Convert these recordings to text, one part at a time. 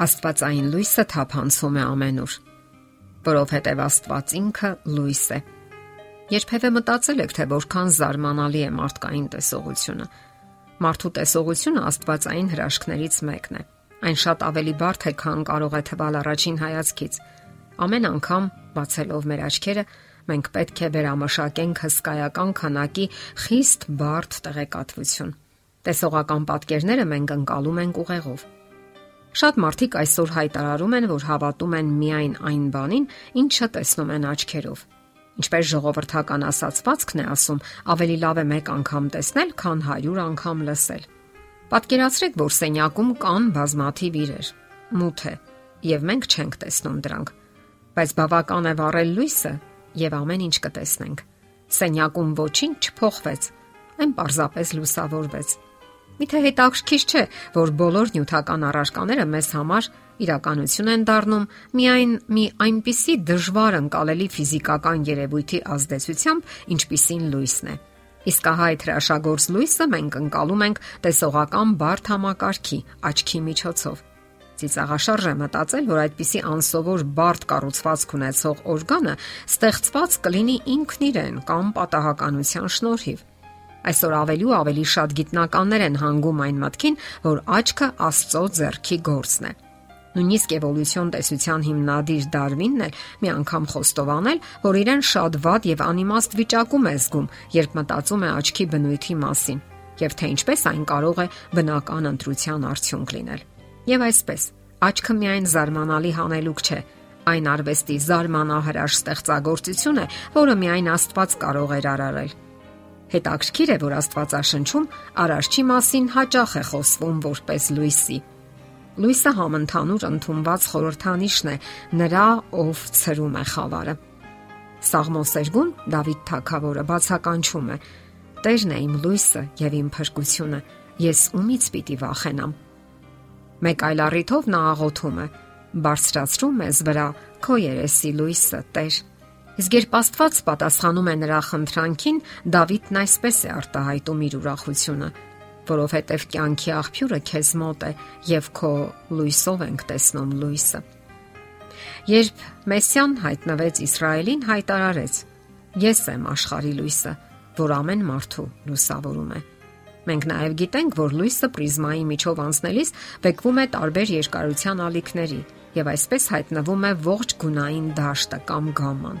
Աստվածային լույսը թափանցում է ամենուր, որովհետև Աստված ինքը լույս է։ Երբևէ մտածել եք, թե որքան զարմանալի է մարդկային տեսողությունը։ Մարդու տեսողությունը Աստվածային հրաշքներից մեկն է։ Այն շատ ավելի բարդ է, քան կարող է թվալ առաջին հայացքից։ Ամեն անգամ բացելով մեր աչքերը, մենք պետք է վերամշակենք հսկայական քանակի խիստ բարդ տեղեկատվություն։ Տեսողական պատկերները մենք ընկալում ենք ուղեղով Շատ մարդիկ այսօր հայտարարում են, որ հավատում են միայն այն բանին, ինչը տեսնում են աչքերով։ Ինչպես ժողովրդական ասացվածքն է ասում, ավելի լավ է մեկ անգամ տեսնել, քան 100 անգամ լսել։ Պատկերացրեք, որ սենյակում կան բազմաթիվ իրեր։ Մութ է, եւ մենք չենք տեսնում դրանք։ Բայց բավական է վառել լույսը, եւ ամեն ինչ կտեսնենք։ Սենյակում ոչինչ չփոխվեց։ Այն պարզապես լուսավորվեց Միթե հետաքրքիր չէ, որ բոլոր նյութական առարկաները մեզ համար իրականություն են դառնում միայն մի այնպիսի դժվար ընկալելի ֆիզիկական երևույթի ազդեցությամբ, ինչպիսին լույսն է։ Իսկ ահա այդ հրաշագործ լույսը մենք ընկալում ենք տեսողական բարդ համակարգի աչքի միջոցով։ Ծիծաղաշարժ է մտածել, որ այդպիսի անսովոր բարդ կառուցվածք ունեցող օրգանը ստեղծված կլինի ինքն իրեն կամ պատահականության շնորհիվ։ Այսօր ավելի ու ավելի շատ գիտնականներ են հանգում այն մտքին, որ աչքը Աստծո ձեռքի գործն է։ Նույնիսկ էվոլյուցիոն տեսության հիմնադիր Դարվինն էլ մի անգամ խոստովանել, որ իրեն շատ վատ եւ անիմաստ վիճակում է զգում, երբ մտածում է աչքի բնույթի մասին, եւ թե ինչպես այն կարող է բնական ընտրության արդյունք լինել։ Եվ այսպես, աչքը միայն զարմանալի հանելուկ չէ, այն արվեստի զարմանահրաշ ստեղծագործություն է, որը միայն Աստված կարող էր արարել։ Հետաքրքիր է, որ Աստվածաշնչում արարչի մասին հաճախ է խոսվում որպես լույսի։ Լույսը համընդհանուր ընդունված խորհրդանիշն է նրա, ով ծրում է խավարը։ Սաղմոսերգուն Դավիթ Թագավորը բացականչում է. Տերն է իմ լույսը եւ իմ փրկությունը։ Ես ումից պիտի վախենամ։ Մեկ այլ առիթով նա աղոթում է. Բարձրացրում ես վրա քո երեսի լույսը, Տեր Իսկ երբ Աստված պատասխանում է նրա խնդրանքին, Դավիթն այսպես է արտահայտում իր ուրախությունը. որովհետև կյանքի աղբյուրը քեզ մոտ է եւ քո լույսով ենք տեսնում լույսը։ Երբ Մեսիան հայտնվեց Իսրայելին, հայտարարեց. Ես եմ աշխարհի լույսը, որ ամեն մարդու լուսավորում է։ Մենք նաև գիտենք, որ լույսը պրիզմայի միջով անցնելիս վեկվում է տարբեր երկարության ալիքների եւ այսպես հայտնվում է ողջ գունային դաշտը կամ գամման։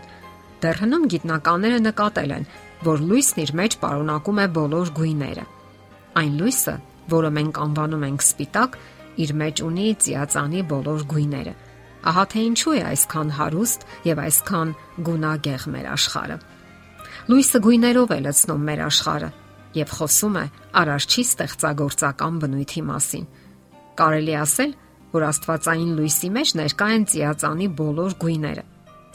Դեռ հնում գիտնականները նկատել են, որ լույսն իր մեջ պարունակում է բոլոր գույները։ Այն լույսը, որը մենք անվանում ենք սպիտակ, իր մեջ ունի ծիածանի բոլոր գույները։ Ահա թե ինչու է այսքան հարուստ եւ այսքան գունագեղ մեր աշխարհը։ Լույսը գույներով է լցնում մեր աշխարհը եւ խոսում է արարչի ստեղծագործական բնույթի մասին։ Կարելի ասել, որ Աստվածային լույսի մեջ ներկա են ծիածանի բոլոր գույները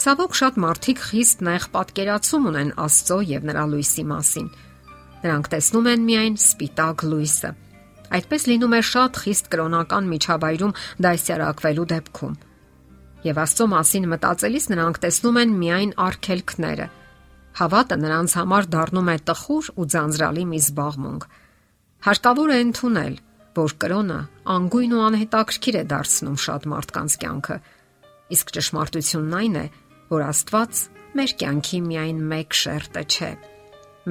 Ցավոք շատ մարդիկ խիստ նեղ պատկերացում ունեն Աստծո եւ նրա լույսի մասին։ Նրանք տեսնում են միայն սպիտակ լույսը։ Այդպես լինում է շատ խիստ կրոնական միջավայրում դասյարակվելու դեպքում։ Եվ Աստծո մասին մտածելիս նրանք տեսնում են միայն արգելքները։ Հավատը նրանց համար դառնում է տխուր ու ձանձրալի մի զբաղմունք։ Հարկավոր է ընդունել, որ կրոնը անգույն ու անհետաքրքիր է դարձնում շատ մարդկանց կյանքը։ Իսկ ճշմարտությունն այն է, որ Աստված մեր կյանքի միայն մեկ շերտը չէ։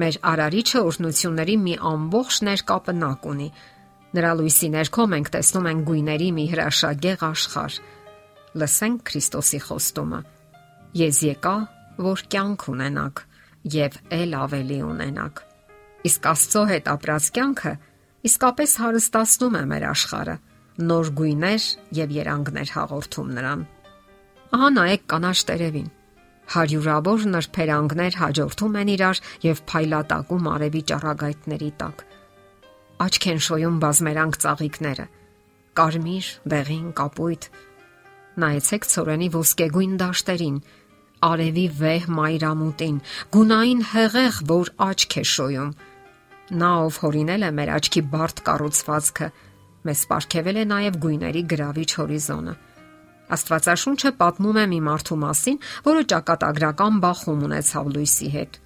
Մեր արարիչը օրհնությունների մի ամբողջ ներկապնակ ունի։ Նրա լույսի ներքո մենք տեսնում ենք գույների մի հրաշագեղ աշխարհ։ Լսենք Քրիստոսի խոստումը. Ես եկա, որ կյանք ունենաք եւ ել ավելի ունենաք։ Իսկ Աստծո հետ ապրած կյանքը իսկապես հարստացնում է մեր աշխարհը, նոր գույներ եւ երանգներ հաղորդում նրան։ Ահա նայեք կանաչ տերևին։ Հարյուրավոր նրբերանգներ հաջորդում են իրար եւ փայլատակում արևի ճառագայթների տակ։ Աչք են շոյում բազմերանգ ծաղիկները։ Կարմիր, դեղին, կապույտ։ Նայեցեք ծորենի ոսկեգույն դաշտերին, արևի վեհ մայրամուտին, գունային հեղեղ, որ աչք է շոյում։ Նա ով հորինել է մեր աչքի բարդ կառուցվածքը, մեզ ապարգևել է նաև գույների գրավիչ հորիզոնը։ Աստվածաշունչը պատմում է մի մարդու մասին, որը ճակատագրական բախում ունեցավ լույսի հետ։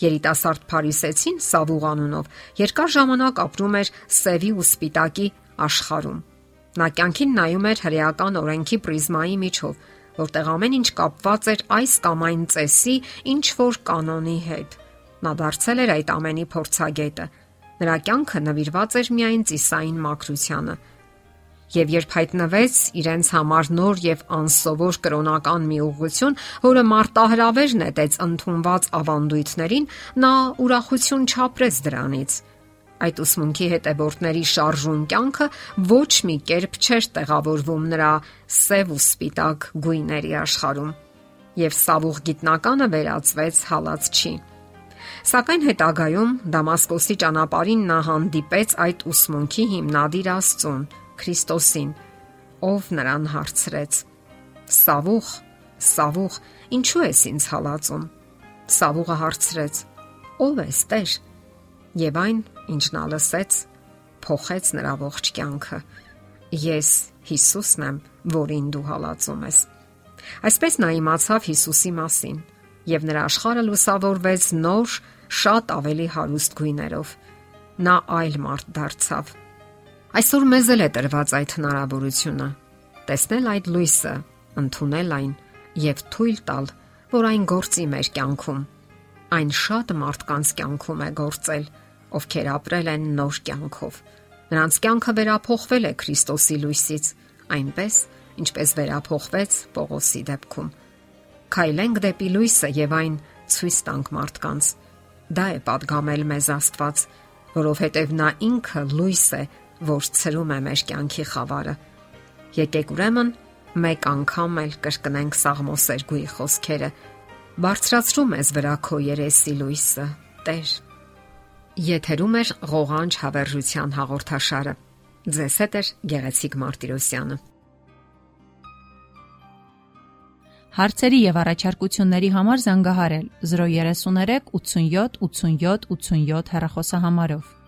Երիտասարդ Փարիսեցին Սավուղ անունով երկար ժամանակ ապրում էր սևի ու սպիտակի աշխարհում։ Նա կյանքին նայում էր հրեական օրենքի պրիզմայի միջով, որտեղ ամեն ինչ կապված էր այս կամ այն ծեսի ինչ որ կանոնի հետ։ Նա դարձել էր այդ ամենի փորձագետը։ Նրա կյանքը նվիրված էր միայն ծիսային մաքրությանը։ Եվ երբ հայտնվեց իրենց համար նոր եւ անսովոր կրոնական մի ուղղություն, որը մարտահրավեր նետեց ընդունված ավանդույթներին, նա ուրախություն չապրեց դրանից Այդ ուսմունքի հետևորդների շարժուն կյանքը ոչ մի կերպ չէր տեղավորվում նրա սև ու սպիտակ գույների աշխարհում, եւ սավուղ գիտնականը վերածվեց հալած չի։ Սակայն հետագայում Դամասկոսի ճանապարհին նա հանդիպեց այդ ուսմունքի հիմնադիր Աստծուն, Քրիստոսին, ով նրան հարցրեց. Սավուղ, Սավուղ, ինչու ես ինձ հալածում։ Սավուղը հարցրեց. Ո՞վ ես, Տեր։ Եվ այն, ինչ նա լսեց, փոխեց նրա ողջ կյանքը։ Ես Հիսուսն եմ, որին դու հալածում ես։ Այսպես նա իմացավ Հիսուսի մասին, եւ նրա աշխարհը լուսավորվեց նոր, շատ ավելի հարուստ գույներով։ Նա այլ մարդ դարձավ։ Այսօր մեզ էլ է տրված այդ հնարավորությունը՝ տեսնել այդ լույսը, ընդունել այն եւ թույլ տալ, որ այն գործի մեր կյանքում։ Այն շատ մարդկանց կյանքում է գործել, ովքեր ապրել են նոր կյանքով։ Նրանց կյանքը վերափոխվել է Քրիստոսի լույսից, այնպես, ինչպես վերափոխվեց Պողոսի դեպքում։ Քայլենք դեպի լույսը եւ այն ցույց տանք մարդկանց։ Դա է падգամել մեզ Աստված, որովհետև նա ինքը լույս է, որ ցրում է մեր կյանքի խավարը։ Եկեք ուրեմն մեկ անգամ էլ կրկնենք Սաղմոսերգուի խոսքերը Բարձրացրում ես վրա քո երեսի լույսը, Տեր։ Եթերում է ղողանջ հավերժության հաղորդաշարը։ Ձեզ հետ է Գեղեցիկ Մարտիրոսյանը։ Հարցերի եւ առաջարկությունների համար զանգահարել 033 87 87 87 հեռախոսահամարով։